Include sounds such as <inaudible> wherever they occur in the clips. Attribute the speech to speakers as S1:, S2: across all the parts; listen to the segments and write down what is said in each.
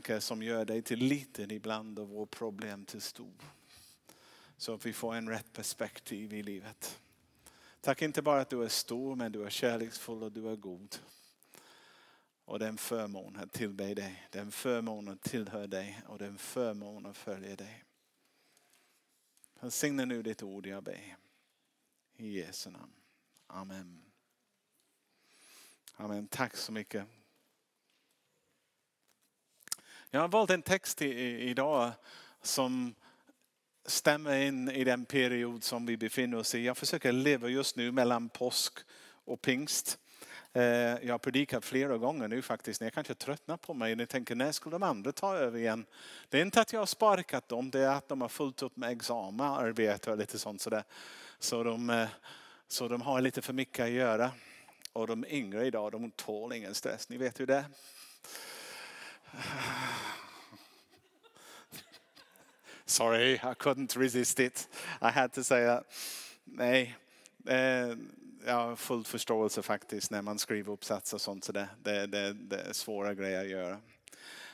S1: tanke som gör dig till liten ibland och vår problem till stor. Så att vi får en rätt perspektiv i livet. Tack inte bara att du är stor men du är kärleksfull och du är god. Och det är en förmån att tillbe dig. Den förmånen tillhör dig och det är en förmån att följa dig. Välsigna nu ditt ord jag ber. I Jesu namn. Amen. Amen. Tack så mycket. Jag har valt en text idag som stämmer in i den period som vi befinner oss i. Jag försöker leva just nu mellan påsk och pingst. Eh, jag har predikat flera gånger nu faktiskt. Ni kanske tröttnar på mig. Ni tänker när skulle de andra ta över igen? Det är inte att jag har sparkat dem. Det är att de har fullt upp med examen, arbete och lite sånt sådär. Så de, eh, så de har lite för mycket att göra. Och de yngre idag, de tål ingen stress. Ni vet hur det är. <sighs> Sorry, I couldn't resist it. I had to say that. Nej, eh, jag har full förståelse faktiskt när man skriver uppsatser och sånt. Så det, det, det, det är svåra grejer att göra.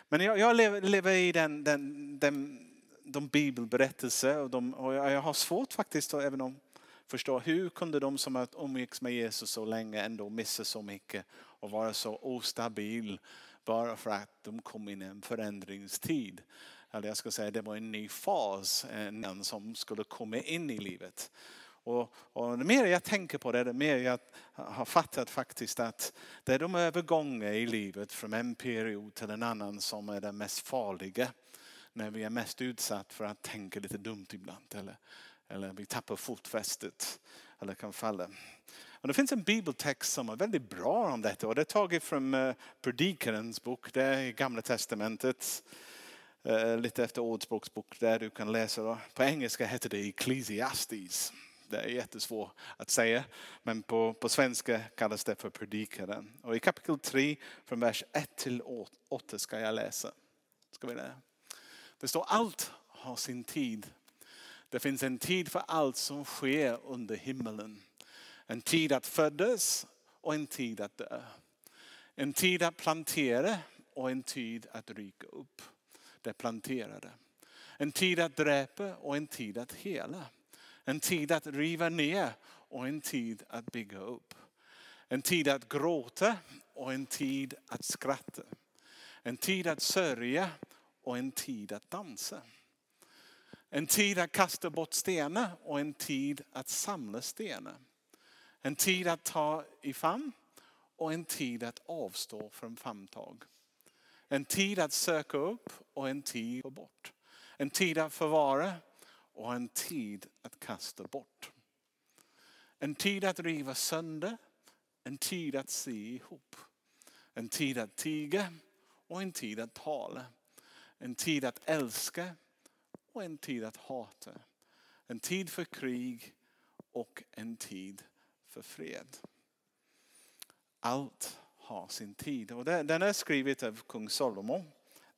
S1: Men jag, jag lever, lever, i den, den, den, de bibelberättelser och, de, och jag har svårt faktiskt att även om förstå hur kunde de som har umgicks med Jesus så länge ändå missa så mycket och vara så ostabil bara för att de kom in i en förändringstid. Eller jag ska säga det var en ny fas, eh, en som skulle komma in i livet. Och, och det mer jag tänker på det, det mer jag har fattat faktiskt att det är de övergångar i livet från en period till en annan som är det mest farliga. När vi är mest utsatt för att tänka lite dumt ibland. Eller, eller vi tappar fotfästet. Eller kan falla. Och det finns en bibeltext som är väldigt bra om detta. Och det är taget från eh, Predikarens bok. Det är i Gamla Testamentet. Eh, lite efter ordspråksbok där du kan läsa. Då. På engelska heter det Ecclesiastes. Det är jättesvårt att säga. Men på, på svenska kallas det för predikaren. Och i kapitel 3 från vers 1 till 8 ska jag läsa. Ska vi läsa? Det står allt har sin tid. Det finns en tid för allt som sker under himmelen. En tid att födas och en tid att dö. En tid att plantera och en tid att ryka upp. Det planterade. En tid att dräpa och en tid att hela. En tid att riva ner och en tid att bygga upp. En tid att gråta och en tid att skratta. En tid att sörja och en tid att dansa. En tid att kasta bort stenar och en tid att samla stenar. En tid att ta i famn och en tid att avstå från famntag. En tid att söka upp och en tid att bort. En tid att förvara och en tid att kasta bort. En tid att riva sönder, en tid att se ihop. En tid att tiga och en tid att tala. En tid att älska och en tid att hata. En tid för krig och en tid för fred. Allt har sin tid. Och den är skriven av kung Salomo,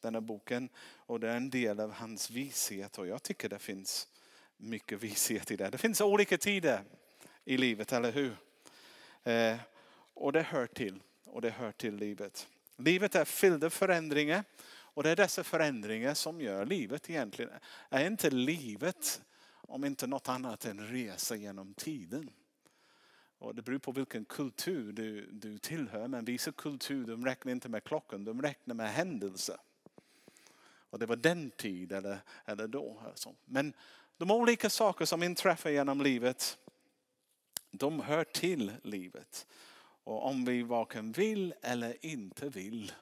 S1: den här boken. Och det är en del av hans vishet och jag tycker det finns mycket vishet i det. Det finns olika tider i livet, eller hur? Eh, och det hör till. Och det hör till livet. Livet är fyllt av förändringar. Och det är dessa förändringar som gör livet egentligen. Är inte livet om inte något annat än resa genom tiden? Och det beror på vilken kultur du, du tillhör. Men vissa kulturer de räknar inte med klockan, de räknar med händelser. Och det var den tid eller, eller då. Alltså. Men de olika saker som inträffar genom livet, de hör till livet. Och om vi varken vill eller inte vill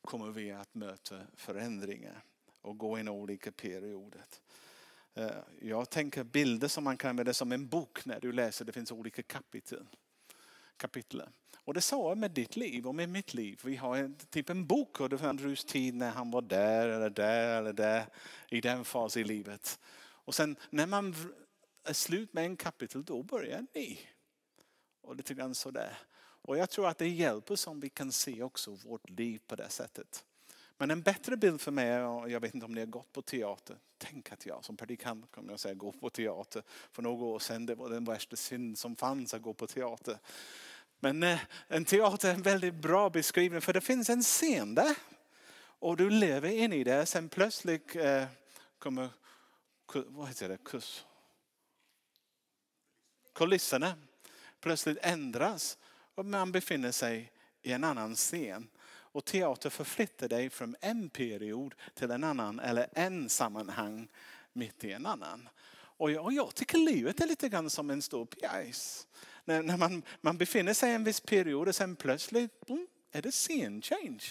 S1: kommer vi att möta förändringar och gå in i olika perioder. Eh, jag tänker bilder som man kan använda som en bok när du läser. Det finns olika kapitel. kapitel. Och det sa jag med ditt liv och med mitt liv. Vi har en, typ en bok under Andrews tid när han var där eller där eller där i den fasen i livet. Och sen när man är slut med en kapitel då börjar ni. Och lite grann sådär. Och jag tror att det hjälper som vi kan se också vårt liv på det sättet. Men en bättre bild för mig, och jag vet inte om ni har gått på teater. Tänk att jag som predikant kommer jag säga gå på teater. För några år sedan det var den värsta synd som fanns att gå på teater. Men eh, en teater är en väldigt bra beskrivning för det finns en scen där. Och du lever in i det, sen plötsligt eh, kommer, vad heter det, Kus. kulisserna plötsligt ändras och man befinner sig i en annan scen. Och teater förflyttar dig från en period till en annan eller en sammanhang mitt i en annan. Och jag, och jag tycker livet är lite grann som en stor pjäs. När, när man, man befinner sig i en viss period och sen plötsligt boom, är det scene change.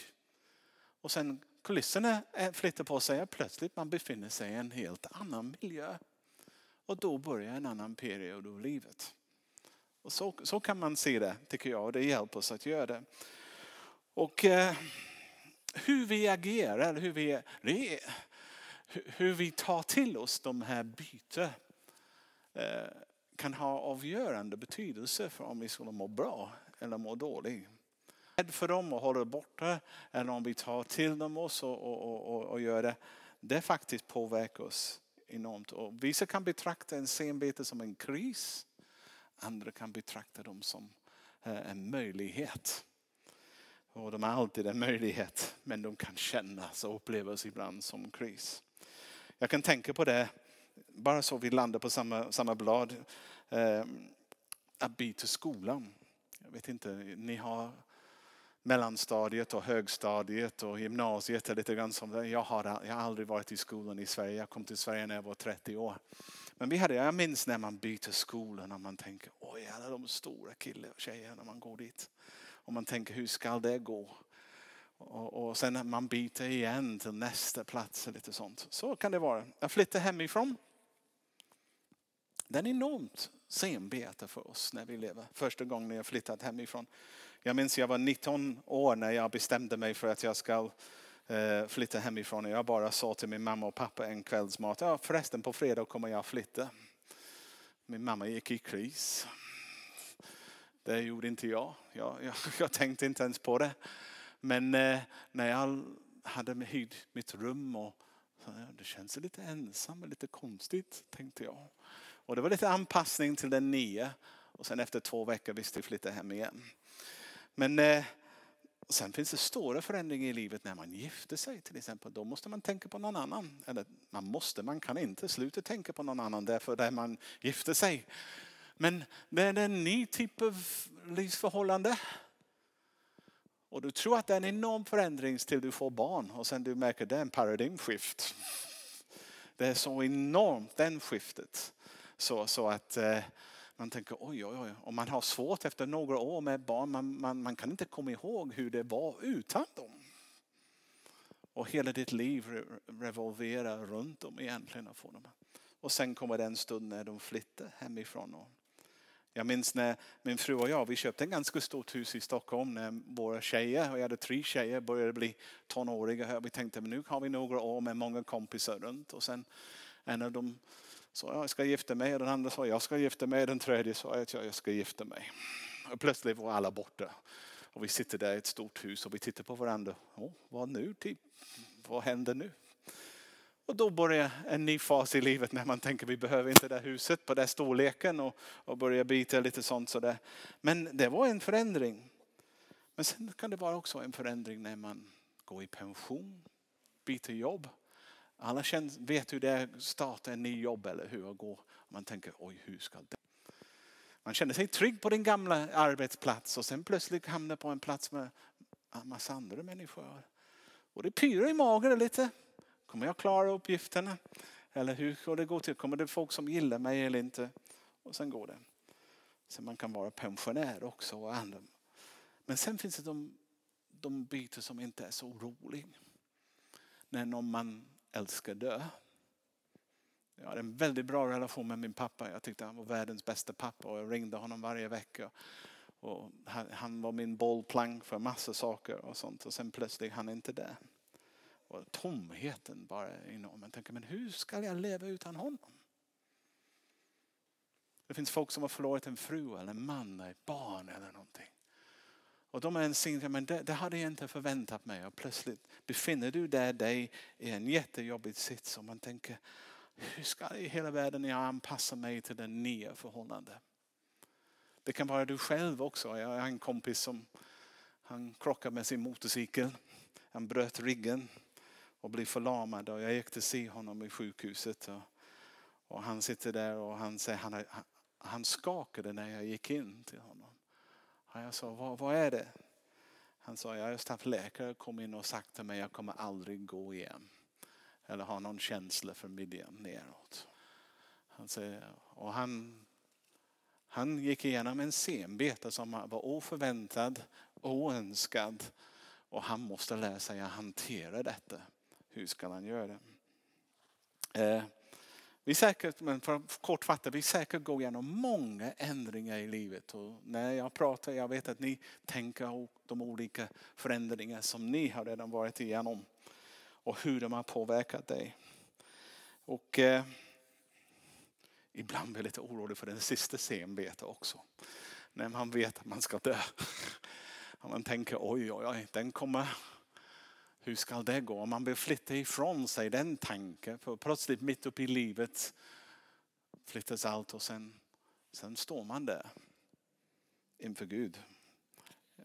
S1: Och sen kulisserna flyttar på sig och plötsligt man befinner sig i en helt annan miljö. Och då börjar en annan period av livet. Och så, så kan man se det tycker jag och det hjälper oss att göra det. Och eh, hur vi agerar, hur vi, hur vi tar till oss de här bytena eh, kan ha avgörande betydelse för om vi skulle må bra eller må dåligt. Rädd för dem och håller borta eller om vi tar till dem oss och, och, och, och gör det. Det faktiskt påverkar oss enormt. Och vissa kan betrakta en senbete som en kris. Andra kan betrakta dem som eh, en möjlighet. Och de har alltid en möjlighet men de kan kännas och upplevas ibland som kris. Jag kan tänka på det, bara så vi landar på samma, samma blad. Eh, att byta skolan. Jag vet inte, ni har mellanstadiet och högstadiet och gymnasiet är lite grann som det. Jag har, jag har aldrig varit i skolan i Sverige. Jag kom till Sverige när jag var 30 år. Men vi hade, jag minns när man byter skola och man tänker, oj alla de stora killar och tjejer när man går dit. Och man tänker, hur ska det gå? Och, och sen när man byter igen till nästa plats och lite sånt. Så kan det vara. Jag flyttade hemifrån. Det är enormt senbete för oss när vi lever. Första gången jag flyttat hemifrån. Jag minns jag var 19 år när jag bestämde mig för att jag ska eh, flytta hemifrån. Jag bara sa till min mamma och pappa en kvällsmat. Ja, förresten på fredag kommer jag flytta. Min mamma gick i kris. Det gjorde inte jag. Jag, jag, <laughs> jag tänkte inte ens på det. Men eh, när jag hade hyrt mitt rum och så, ja, det känns lite ensam och lite konstigt tänkte jag. Och det var lite anpassning till den nya. Och sen efter två veckor visste jag flytta hem igen. Men eh, sen finns det stora förändringar i livet när man gifter sig till exempel. Då måste man tänka på någon annan. Eller man måste, man kan inte sluta tänka på någon annan därför där man gifter sig. Men det är en ny typ av livsförhållande. Och du tror att det är en enorm förändring till du får barn och sen du märker att det är en paradigmskift. Det är så enormt den skiftet. Så, så att eh, man tänker oj, oj, oj. Och man har svårt efter några år med barn. Man, man, man kan inte komma ihåg hur det var utan dem. Och hela ditt liv revolverar runt dem egentligen. Och sen kommer den stund när de flyttar hemifrån. Och jag minns när min fru och jag vi köpte en ganska stort hus i Stockholm när våra tjejer, vi hade tre tjejer, började bli tonåriga. Vi tänkte men nu har vi några år med många kompisar runt. Och sen en av dem sa jag ska gifta mig, den andra sa jag ska gifta mig, den tredje sa att jag ska gifta mig. Och plötsligt var alla borta. Och vi sitter där i ett stort hus och vi tittar på varandra. Oh, vad nu? Typ? Vad händer nu? Och då börjar en ny fas i livet när man tänker vi behöver inte det huset på den storleken och, och börjar byta lite sånt sådär. Men det var en förändring. Men sen kan det vara också en förändring när man går i pension, byter jobb. Alla känner, vet hur det är att starta en ny jobb eller hur det gå. Man tänker oj hur ska det? Man känner sig trygg på din gamla arbetsplats och sen plötsligt hamnar på en plats med en massa andra människor. Och det pyrar i magen lite. Kommer jag klara uppgifterna? Eller hur ska det gå till? Kommer det folk som gillar mig eller inte? Och sen går det. Så man kan vara pensionär också. Och andra. Men sen finns det de, de bitar som inte är så roliga. När någon man älskar dö. Jag hade en väldigt bra relation med min pappa. Jag tyckte han var världens bästa pappa och jag ringde honom varje vecka. Och han var min bollplank för massa saker och sånt. Och sen plötsligt han inte där. Och tomheten bara inom. Man tänker, men hur ska jag leva utan honom? Det finns folk som har förlorat en fru eller en man eller ett barn eller någonting. Och de är en signal, men det, det hade jag inte förväntat mig. Och plötsligt befinner du där dig i en jättejobbig sits och man tänker, hur ska i hela världen jag anpassa mig till den nya förhållandet? Det kan vara du själv också. Jag har en kompis som han krockade med sin motorcykel han bröt ryggen och blev förlamad och jag gick till se honom i sjukhuset. Och, och han sitter där och han säger han, han, han skakade när jag gick in till honom. Och jag sa, vad, vad är det? Han sa, jag har just haft läkare kom in och sagt till mig, jag kommer aldrig gå igen. Eller ha någon känsla för midjan neråt. Han säger, och han, han gick igenom en senbete som var oförväntad, oönskad. Och han måste lära sig att hantera detta. Hur ska han göra det? Eh, vi säkert, men för att kortfattat, vi säkert går igenom många ändringar i livet. Och när jag pratar, jag vet att ni tänker på de olika förändringar som ni har redan varit igenom. Och hur de har påverkat dig. Och eh, ibland blir jag lite orolig för den sista senbete också. När man vet att man ska dö. <laughs> Man tänker oj, oj, oj, den kommer hur ska det gå? Man vill flytta ifrån sig den tanken. För plötsligt mitt uppe i livet flyttas allt och sen, sen står man där inför Gud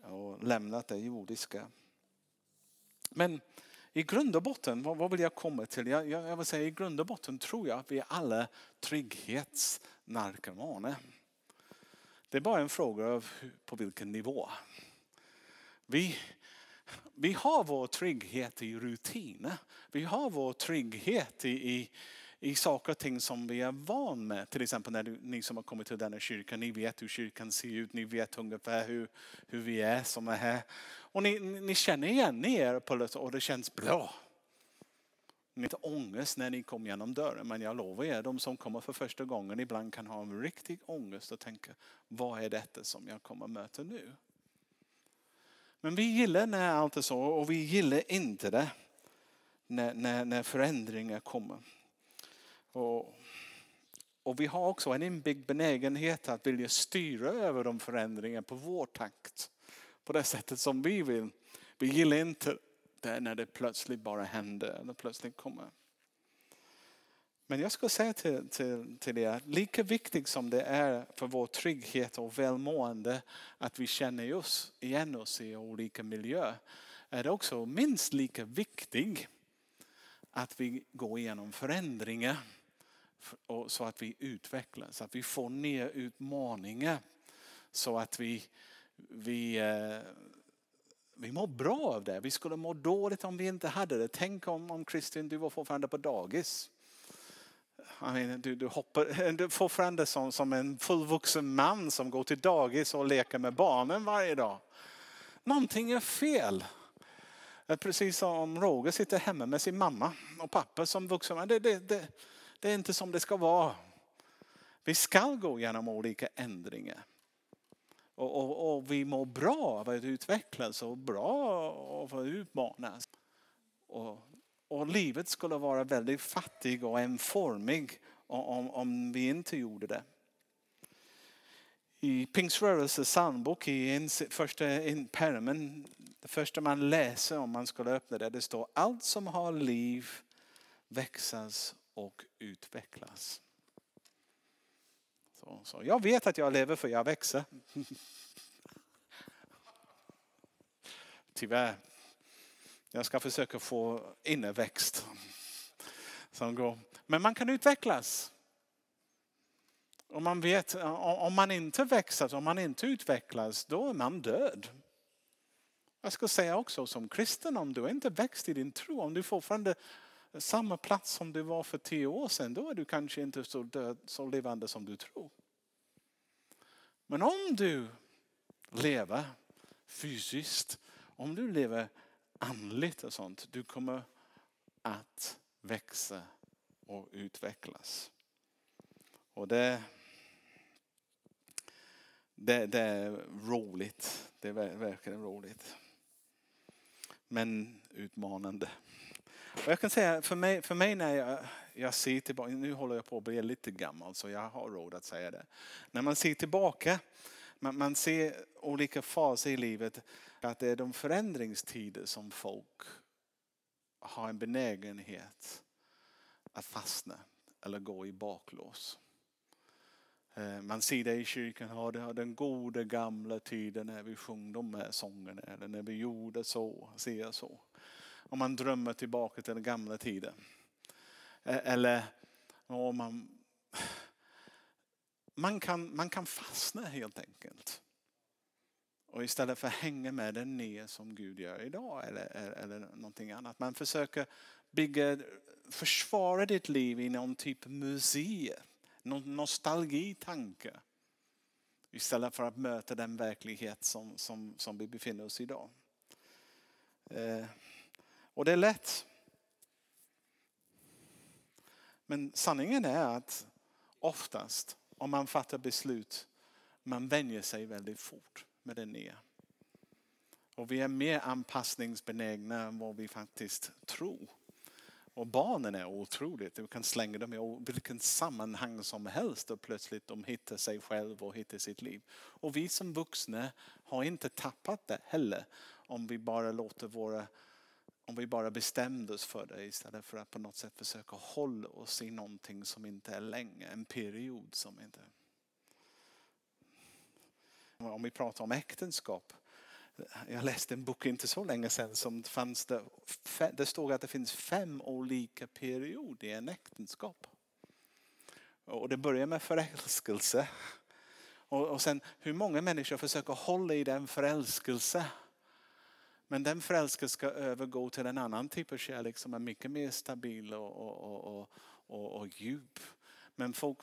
S1: och lämnat det jordiska. Men i grund och botten, vad, vill jag komma till? Jag, jag, jag vill säga i grund och botten tror jag att vi är alla trygghetsnarkomaner. Det är bara en fråga av på vilken nivå. Vi, vi har vår trygghet i rutiner. Vi har vår trygghet i, i, i saker och ting som vi är van med. Till exempel när du, ni som har kommit till denna kyrka, ni vet hur kyrkan ser ut, ni vet ungefär hur, hur vi är som är här. Och ni, ni känner igen er på det och det känns bra. Ni har ångest när ni kommer genom dörren men jag lovar er, de som kommer för första gången ibland kan ha en riktig ångest och tänka, vad är detta som jag kommer möta nu? Men vi gillar när allt är så och vi gillar inte det när, när, när förändringar kommer. Och, och vi har också en inbyggd benägenhet att vilja styra över de förändringar på vår takt. På det sättet som vi vill. Vi gillar inte det när det plötsligt bara händer eller plötsligt kommer. Men jag ska säga till, till, till er, lika viktigt som det är för vår trygghet och välmående att vi känner oss, igen oss i olika miljöer, är det också minst lika viktigt att vi går igenom förändringar så att vi utvecklas, att vi får nya utmaningar så att vi, vi, eh, vi mår bra av det. Vi skulle må dåligt om vi inte hade det. Tänk om, om Kristin, du var fortfarande på dagis. Mean, du, du, hoppar, <laughs> du får fram det som, som en fullvuxen man som går till dagis och leker med barnen varje dag. Någonting är fel. Precis som Roger sitter hemma med sin mamma och pappa som vuxen. Det, det, det, det är inte som det ska vara. Vi ska gå igenom olika ändringar. Och, och, och, vi mår bra av att utvecklas och bra av att utmanas. Och och livet skulle vara väldigt fattig och enformig om, om vi inte gjorde det. I Pingströrelsens psalmbok i första pärmen, det första man läser om man skulle öppna det, det står allt som har liv växas och utvecklas. Så, så jag vet att jag lever för jag växer. <laughs> Tyvärr jag ska försöka få inneväxt. Som går. Men man kan utvecklas. Om man, vet, om man inte växer, om man inte utvecklas, då är man död. Jag ska säga också som kristen, om du inte växt i din tro, om du fortfarande samma plats som du var för tio år sedan, då är du kanske inte så, död, så levande som du tror. Men om du lever fysiskt, om du lever andligt och sånt. Du kommer att växa och utvecklas. Och det, det, det är roligt. Det är verkligen roligt. Men utmanande. Och jag kan säga för mig, för mig när jag, jag ser tillbaka, nu håller jag på att bli lite gammal så jag har råd att säga det. När man ser tillbaka, man, man ser olika faser i livet att det är de förändringstider som folk har en benägenhet att fastna eller gå i baklås. Eh, man ser det i kyrkan, ja, den goda gamla tiden när vi sjöng de här sångerna eller när vi gjorde så, ser så. om man drömmer tillbaka till den gamla tiden. Eh, eller om man, man, kan, man kan fastna helt enkelt. Och istället för att hänga med den ner som Gud gör idag eller, eller någonting annat. Man försöker bygga, försvara ditt liv i någon typ av museum. Någon nostalgitanke. Istället för att möta den verklighet som, som, som vi befinner oss i idag. Eh, och det är lätt. Men sanningen är att oftast om man fattar beslut, man vänjer sig väldigt fort med det nya. Och vi är mer anpassningsbenägna än vad vi faktiskt tror. Och barnen är otroligt. Du kan slänga dem i vilken sammanhang som helst och plötsligt de hittar sig själva och hittar sitt liv. Och vi som vuxna har inte tappat det heller om vi bara låter våra om vi bara bestämde oss för det istället för att på något sätt försöka hålla oss i någonting som inte är länge, en period som inte... Om vi pratar om äktenskap. Jag läste en bok inte så länge sedan som fanns det, det stod att det finns fem olika perioder i en äktenskap. Och det börjar med förälskelse. Och, och sen hur många människor försöker hålla i den förälskelse men den förälskelsen ska övergå till en annan typ av kärlek som är mycket mer stabil och, och, och, och, och djup. Men folk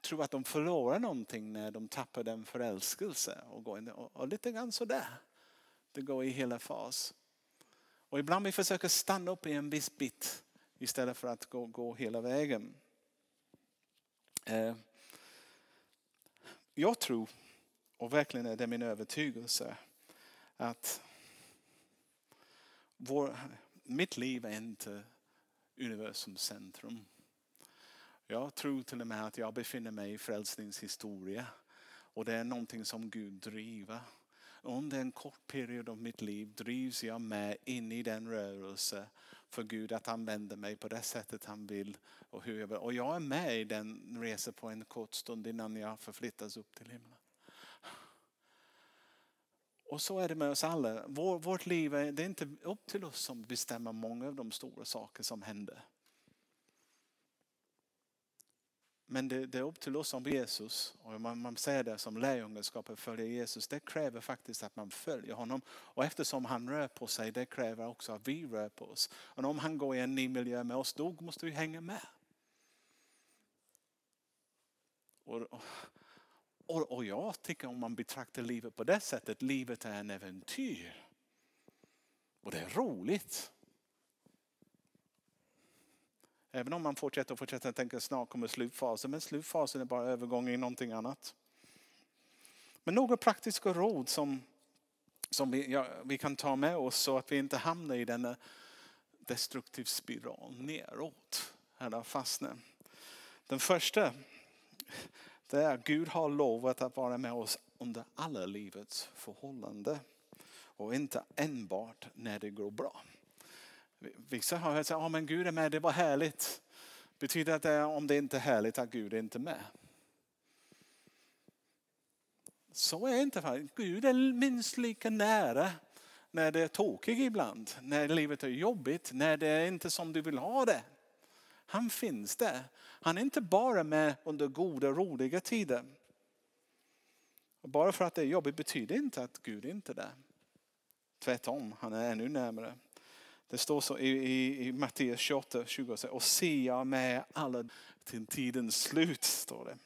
S1: tror att de förlorar någonting när de tappar den förälskelsen. och går in och, och lite grann sådär. Det går i hela fas. Och ibland vi försöker stanna upp i en viss bit istället för att gå, gå hela vägen. Eh, jag tror, och verkligen är det min övertygelse, att vår, mitt liv är inte universums centrum. Jag tror till och med att jag befinner mig i frälsningshistoria. Och det är någonting som Gud driver. Under en kort period av mitt liv drivs jag med in i den rörelse för Gud att använda mig på det sättet han vill. Och, hur jag, vill. och jag är med i den resan på en kort stund innan jag förflyttas upp till himlen. Och så är det med oss alla. Vår, vårt liv är, det är inte upp till oss som bestämmer många av de stora saker som händer. Men det, det, är upp till oss som Jesus. Och man, man säger det som lärjungaskap att följa Jesus. Det kräver faktiskt att man följer honom. Och eftersom han rör på sig, det kräver också att vi rör på oss. Och om han går i en ny miljö med oss, då måste vi hänga med. Och, och, och, och jag tycker om man betraktar livet på det sättet, livet är en äventyr. Och det är roligt. Även om man fortsätter och fortsätter tänka snart kommer slutfasen. Men slutfasen är bara övergång i någonting annat. Men några praktiska råd som, som vi, ja, vi kan ta med oss så att vi inte hamnar i denna destruktiv spiral neråt. Eller fastnar. Den första det är att Gud har lovat att vara med oss under alla livets förhållanden. Och inte enbart när det går bra. Vissa har hört att oh, men Gud är med, det var härligt. Betyder det om det inte är härligt att Gud är inte med? Så är inte fallet. Gud är minst lika nära när det är tokigt ibland, när livet är jobbigt, när det är inte som du vill ha det. Han finns där. Han är inte bara med under goda, roliga tider. Och bara för att det är jobbigt betyder inte att Gud inte är där. Tvärtom, han är ännu närmare. Det står så i, i, i Matteus 28, 20 och se jag med alla till tidens slut. står det.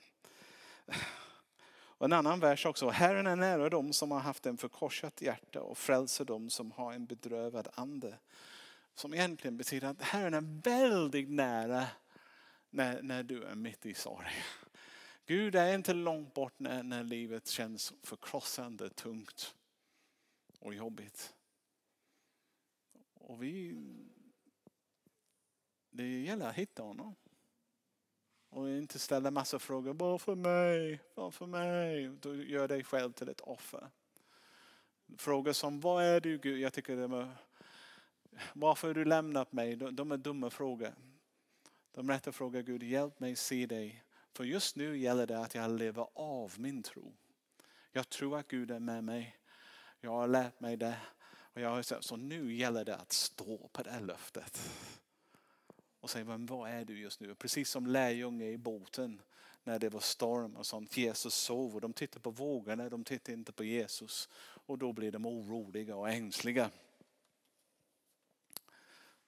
S1: Och en annan vers också. Herren är nära dem som har haft en förkorsat hjärta och frälser dem som har en bedrövad ande. Som egentligen betyder att Herren är väldigt nära när, när du är mitt i sorg. Gud är inte långt bort när, när livet känns förkrossande, tungt och jobbigt. Och vi, det gäller att hitta honom. Och inte ställa massa frågor. Varför mig? Varför mig? Du gör dig själv till ett offer. Frågor som vad är du Gud? Jag tycker det var varför har du lämnat mig? De är dumma frågor. De rätta frågar Gud, hjälp mig se dig. För just nu gäller det att jag lever av min tro. Jag tror att Gud är med mig. Jag har lärt mig det. Och jag har sagt, så nu gäller det att stå på det här löftet. Och säga, men vad är du just nu? Precis som lärjunge i båten när det var storm och sånt. Jesus sov och de tittade på vågorna, de tittade inte på Jesus. Och då blir de oroliga och ängsliga.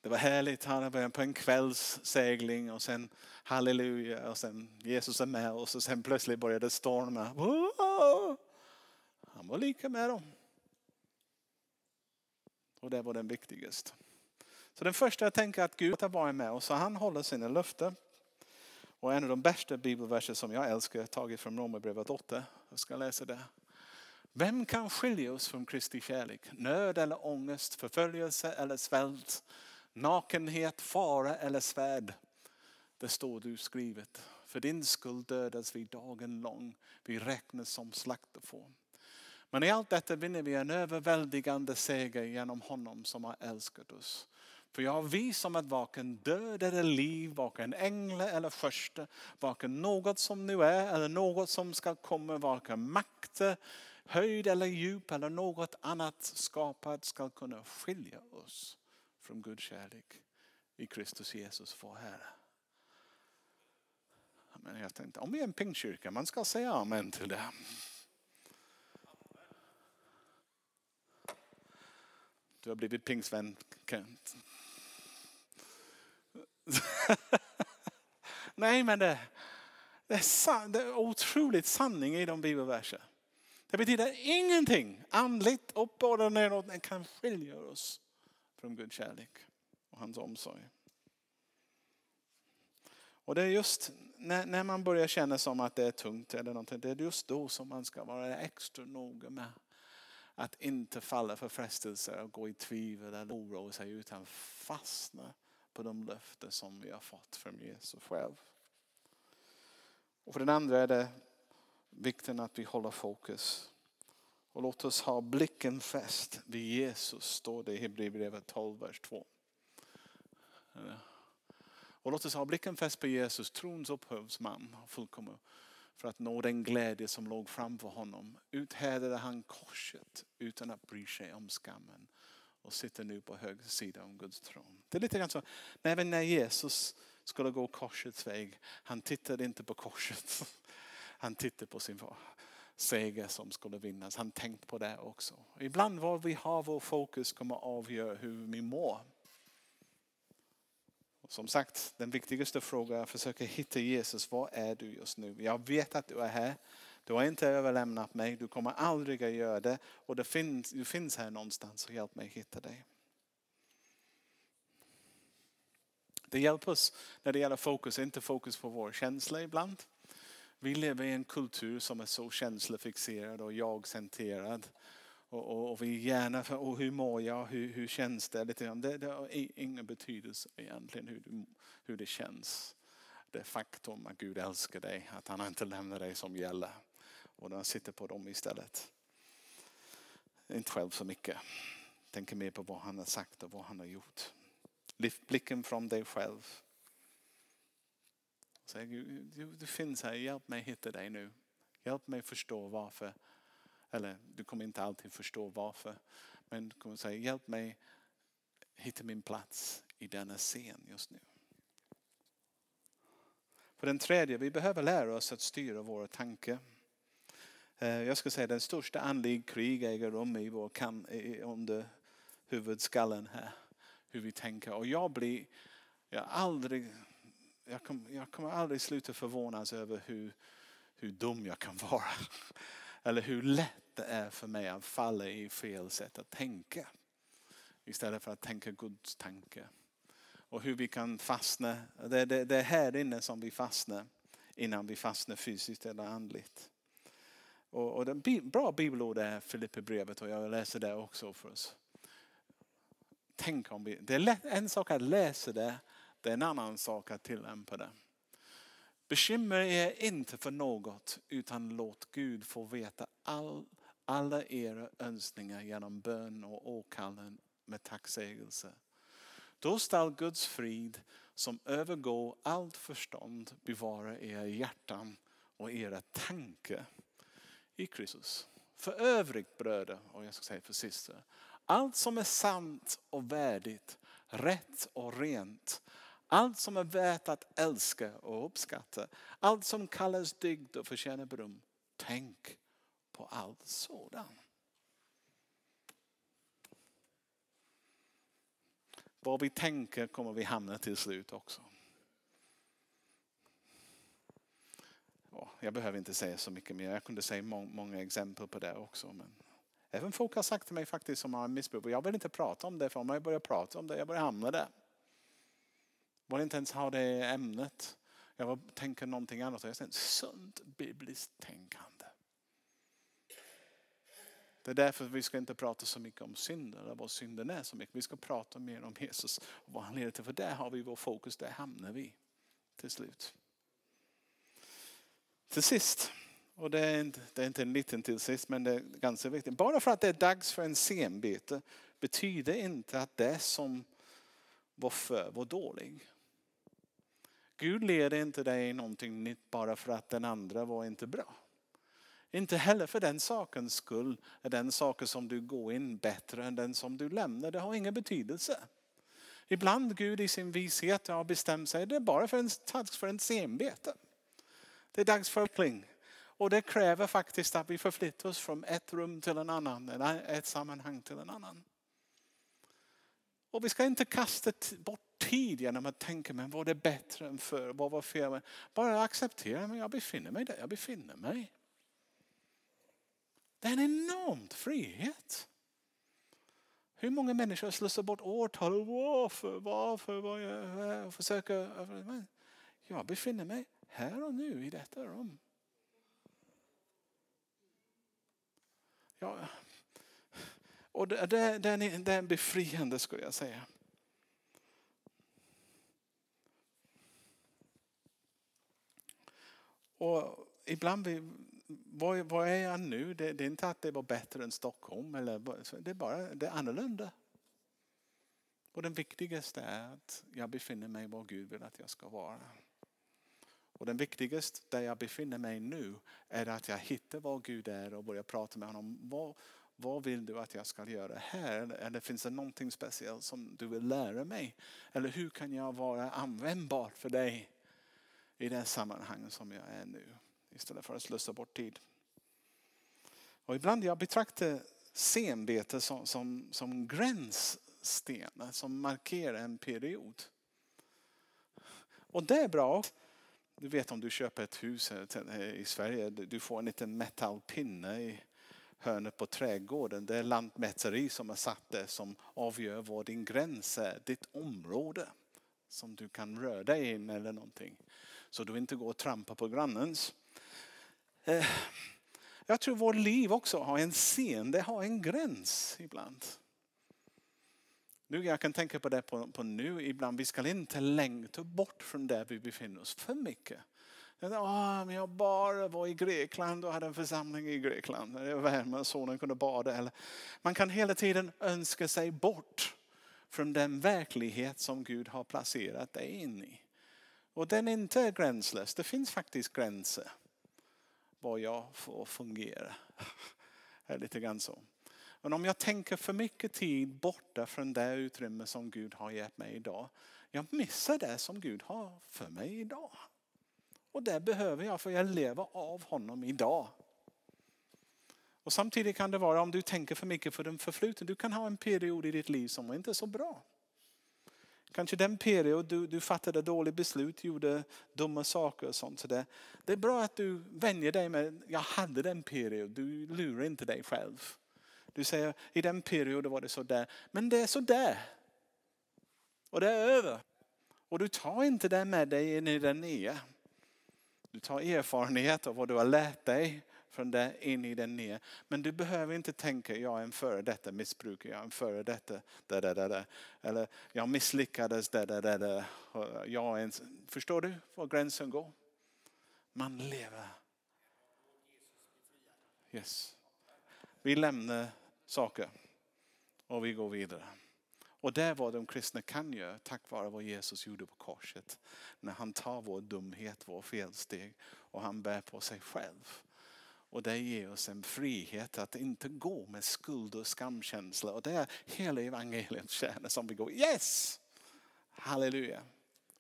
S1: Det var härligt, han var på en kvällssegling och sen halleluja och sen Jesus är med oss och sen plötsligt började det storma. Han var lika med dem. Och det var den viktigaste. Så den första jag tänker att Gud har varit med oss och han håller sina löften. Och en av de bästa bibelverser som jag älskar är taget från Romarbrevet 8. Jag ska läsa det. Vem kan skilja oss från Kristi kärlek? Nöd eller ångest, förföljelse eller svält, nakenhet, fara eller svärd. Det står du skrivet. För din skull dödas vi dagen lång. Vi räknas som slaktefår. Men i allt detta vinner vi en överväldigande seger genom honom som har älskat oss. För jag vi som att varken död eller liv, varken änglar eller första, varken något som nu är eller något som ska komma, varken makter, höjd eller djup eller något annat skapat ska kunna skilja oss från Guds kärlek i Kristus Jesus vår Herre. Men jag tänkte, om vi är en pingstkyrka, man ska säga amen till det. Du har blivit pingstvän Kent. <laughs> Nej men det, det, är san, det är otroligt sanning i de bibelverser. Det betyder ingenting andligt uppåt och neråt kan skilja oss från Guds kärlek och hans omsorg. Och det är just när, när man börjar känna som att det är tungt eller någonting, det är just då som man ska vara extra noga med att inte falla för frestelser och gå i tvivel eller oroa sig utan fastna på de löften som vi har fått från Jesus själv. Och för den andra är det vikten att vi håller fokus. Och låt oss ha blicken fäst vid Jesus, står det i Hebreerbrevet 12, vers 2. Och låt oss ha blicken fäst på Jesus, trons upphovsman, fullkomlig för att nå den glädje som låg framför honom uthärdade han korset utan att bry sig om skammen och sitter nu på höger sida om Guds tron. Det är lite grann så, även när Jesus skulle gå korsets väg, han tittade inte på korset. <laughs> Han tittade på sin far seger som skulle vinnas. Han tänkte på det också. Ibland vad vi har vår fokus kommer att avgöra hur vi mår. Som sagt, den viktigaste frågan är att försöka hitta Jesus. Var är du just nu? Jag vet att du är här. Du har inte överlämnat mig. Du kommer aldrig att göra det. Och det finns, du finns här någonstans. Så hjälp mig hitta dig. Det hjälper oss när det gäller fokus, inte fokus på vår känsla ibland. Vi lever i en kultur som är så känslofixerad och jag-centrerad. Och, och, och, vi gärna, för, och hur mår jag, hur, hur känns det? Lite det, det har ingen betydelse egentligen hur, du, hur det känns. Det faktum att Gud älskar dig, att han inte lämnar dig som gäller. Och han sitter på dem istället. Inte själv så mycket. Tänker mer på vad han har sagt och vad han har gjort. Lyft blicken från dig själv. Säg Gud, du, du finns här, hjälp mig hitta dig nu. Hjälp mig förstå varför eller du kommer inte alltid förstå varför. Men du kommer säga, hjälp mig hitta min plats i denna scen just nu. För den tredje, vi behöver lära oss att styra våra tankar. Eh, jag ska säga den största andlig krig äger rum i vår kam, under huvudskallen här. Hur vi tänker. Och jag blir, jag aldrig, jag, kom, jag kommer aldrig sluta förvånas över hur, hur dum jag kan vara. <laughs> Eller hur lätt det är för mig att falla i fel sätt att tänka. Istället för att tänka Guds tanke. Och hur vi kan fastna. Det, det, det är här inne som vi fastnar. Innan vi fastnar fysiskt eller andligt. Och, och det bra bibelord är Filipperbrevet och jag läser det också för oss. Tänk om vi, det är lätt, en sak att läsa det, det är en annan sak att tillämpa det. Bekymra er inte för något utan låt Gud få veta all, alla era önskningar genom bön och åkallan med tacksägelse. Då skall Guds frid som övergår allt förstånd bevara era hjärtan och era tankar i Kristus. För övrigt bröder och jag ska säga för systrar, Allt som är sant och värdigt, rätt och rent. Allt som är värt att älska och uppskatta. Allt som kallas dygd och förtjänar beröm. Tänk på allt sådant. Vad vi tänker kommer vi hamna till slut också. Jag behöver inte säga så mycket mer. Jag kunde säga många exempel på det också. Men även folk har sagt till mig faktiskt som har missbruk. Jag vill inte prata om det för om jag börjar prata om det, jag börjar hamna där. Jag vill inte ens ha det ämnet. Jag tänker någonting annat. Jag säger sunt bibliskt tänkande. Det är därför vi ska inte prata så mycket om synden eller vad synden är så mycket. Vi ska prata mer om Jesus och vad han leder till. För där har vi vår fokus, där hamnar vi till slut. Till sist, och det är, inte, det är inte en liten till sist men det är ganska viktigt. Bara för att det är dags för en senbete betyder inte att det som var för var dålig. Gud leder inte dig i någonting nytt bara för att den andra var inte bra. Inte heller för den sakens skull är den saken som du går in bättre än den som du lämnar. Det har ingen betydelse. Ibland Gud i sin vishet har bestämt sig, det är bara för en, för en senbete. Det är dags för pling. Och det kräver faktiskt att vi förflyttar oss från ett rum till en annan, eller ett sammanhang till en annan. Och vi ska inte kasta bort tid när man tänker, men var det bättre än förr? Vad var fel? Bara acceptera, men jag befinner mig där jag befinner mig. Det är en enorm frihet. Hur många människor slösar bort årtal? Varför? Varför? Jag försöker... Jag befinner mig här och nu i detta rum. Ja, och det, det, det, är, det är en befriande skulle jag säga. Och ibland, vi, vad, vad är jag nu? Det, det, är inte att det var bättre än Stockholm. Eller, det är bara det är annorlunda. Och den viktigaste är att jag befinner mig var Gud vill att jag ska vara. Och den viktigaste där jag befinner mig nu är att jag hittar var Gud är och börjar prata med honom. Vad, vad vill du att jag ska göra här? Eller finns det någonting speciellt som du vill lära mig? Eller hur kan jag vara användbar för dig i det sammanhang som jag är nu? Istället för att slösa bort tid. Och ibland jag betraktar senbete som, som, som gränsstenar som markerar en period. Och det är bra. Du vet om du köper ett hus i Sverige, du får en liten metallpinne i hörnet på trädgården. Det är lantmäteri som har satt det som avgör var din gräns är, ditt område som du kan röra dig in eller någonting. Så du inte går och trampar på grannens. Eh, jag tror vårt liv också har en scen, det har en gräns ibland. Nu, jag kan tänka på det på, på nu ibland. Vi ska inte längta bort från där vi befinner oss för mycket. Oh, men jag bara var i Grekland och hade en församling i Grekland. Det var hemma sonen kunde bada. Eller, man kan hela tiden önska sig bort från den verklighet som Gud har placerat dig in i. Och den är inte gränslös. Det finns faktiskt gränser. Vad jag får fungera. Det <laughs> är lite grann så. Men om jag tänker för mycket tid borta från det utrymme som Gud har gett mig idag. Jag missar det som Gud har för mig idag. Och det behöver jag för jag lever av honom idag. Och samtidigt kan det vara om du tänker för mycket för den förfluten. Du kan ha en period i ditt liv som inte är så bra. Kanske den period du, du fattade dåliga beslut, gjorde dumma saker och sånt. Så det, det är bra att du vänjer dig med, jag hade den period, du lurar inte dig själv. Du säger i den perioden var det så där. Men det är så där. Och det är över. Och du tar inte det med dig in i den nya. Du tar erfarenhet av vad du har lärt dig från det in i den nya. Men du behöver inte tänka, jag är en före detta missbrukare, jag är en före detta, där, där, där, eller jag misslyckades, där, där, där, där. Jag är en, förstår du var gränsen går? Man lever. Yes. Vi lämnar saker och vi går vidare. Och det är vad de kristna kan göra tack vare vad Jesus gjorde på korset. När han tar vår dumhet, vår felsteg och han bär på sig själv. Och det ger oss en frihet att inte gå med skuld och skamkänsla. Och det är hela evangeliets kärna som vi går, yes! Halleluja.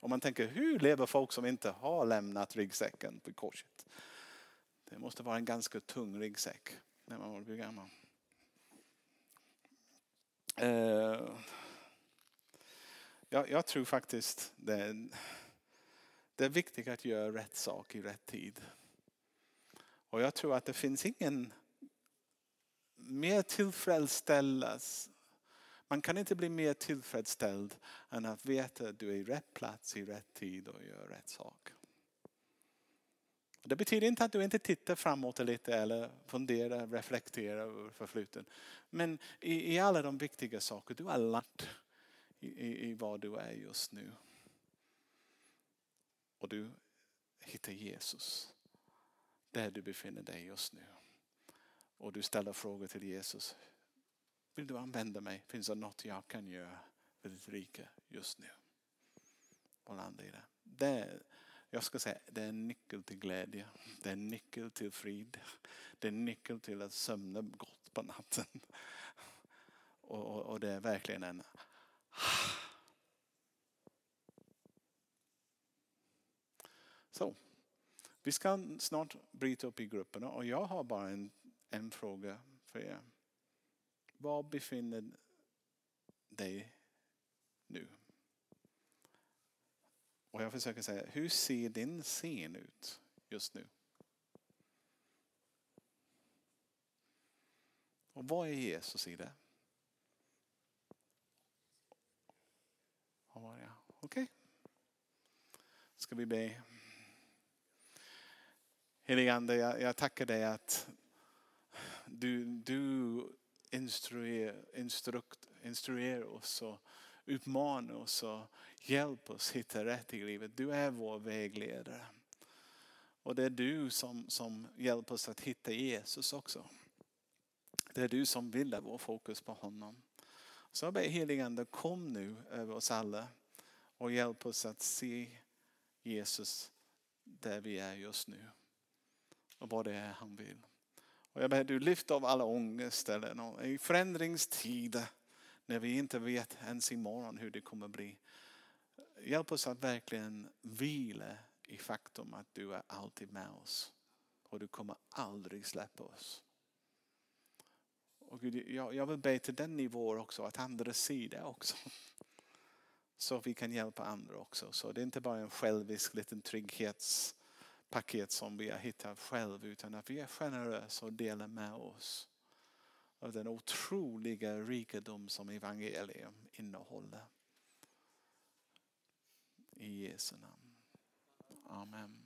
S1: Om man tänker, hur lever folk som inte har lämnat ryggsäcken på korset? Det måste vara en ganska tung ryggsäck när man blir gammal. Uh, jag, jag, tror faktiskt det är, det är viktigt att göra rätt sak i rätt tid. Och jag tror att det finns ingen mer tillfredsställas. Man kan inte bli mer tillfredsställd än att veta att du är i rätt plats i rätt tid och gör rätt sak. Det betyder inte att du inte tittar framåt lite eller funderar, reflekterar över förfluten. Men i, i alla de viktiga saker du har lärt i, i, i vad du är just nu. Och du hittar Jesus där du befinner dig just nu. Och du ställer frågor till Jesus. Vill du använda mig? Finns det något jag kan göra för ditt rike just nu? Och landa i det. det jag ska säga, det är en nyckel till glädje. Det är en nyckel till frid. Det är en nyckel till att sömna gott på natten. Och, och, och det är verkligen en Så, vi ska snart bryta upp i grupperna och jag har bara en, en fråga för er. Var befinner dig nu? Och jag försöker säga, hur ser din scen ut just nu? Och vad är Jesus i det? Okej. Okay. Ska vi be. Helige Ande, jag, jag tackar dig att du, du instruerar, instrukt, instruerar oss och utmanar oss och hjälper oss hitta rätt i livet. Du är vår vägledare. Och det är du som, som hjälper oss att hitta Jesus också. Det är du som vill vår fokus på honom. Så jag ber heligande kom nu över oss alla och hjälp oss att se Jesus där vi är just nu och vad det är han vill. Och jag ber du lyft av alla ångest eller i förändringstider när vi inte vet ens imorgon hur det kommer bli. Hjälp oss att verkligen vila i faktum att du är alltid med oss. Och du kommer aldrig släppa oss. Och Gud, jag, jag vill be till den nivån också, att andra ser det också. Så vi kan hjälpa andra också. Så det är inte bara en självisk liten trygghets paket som vi har hittat själv utan att vi är generösa och delar med oss av den otroliga rikedom som evangelium innehåller. I Jesu namn. Amen.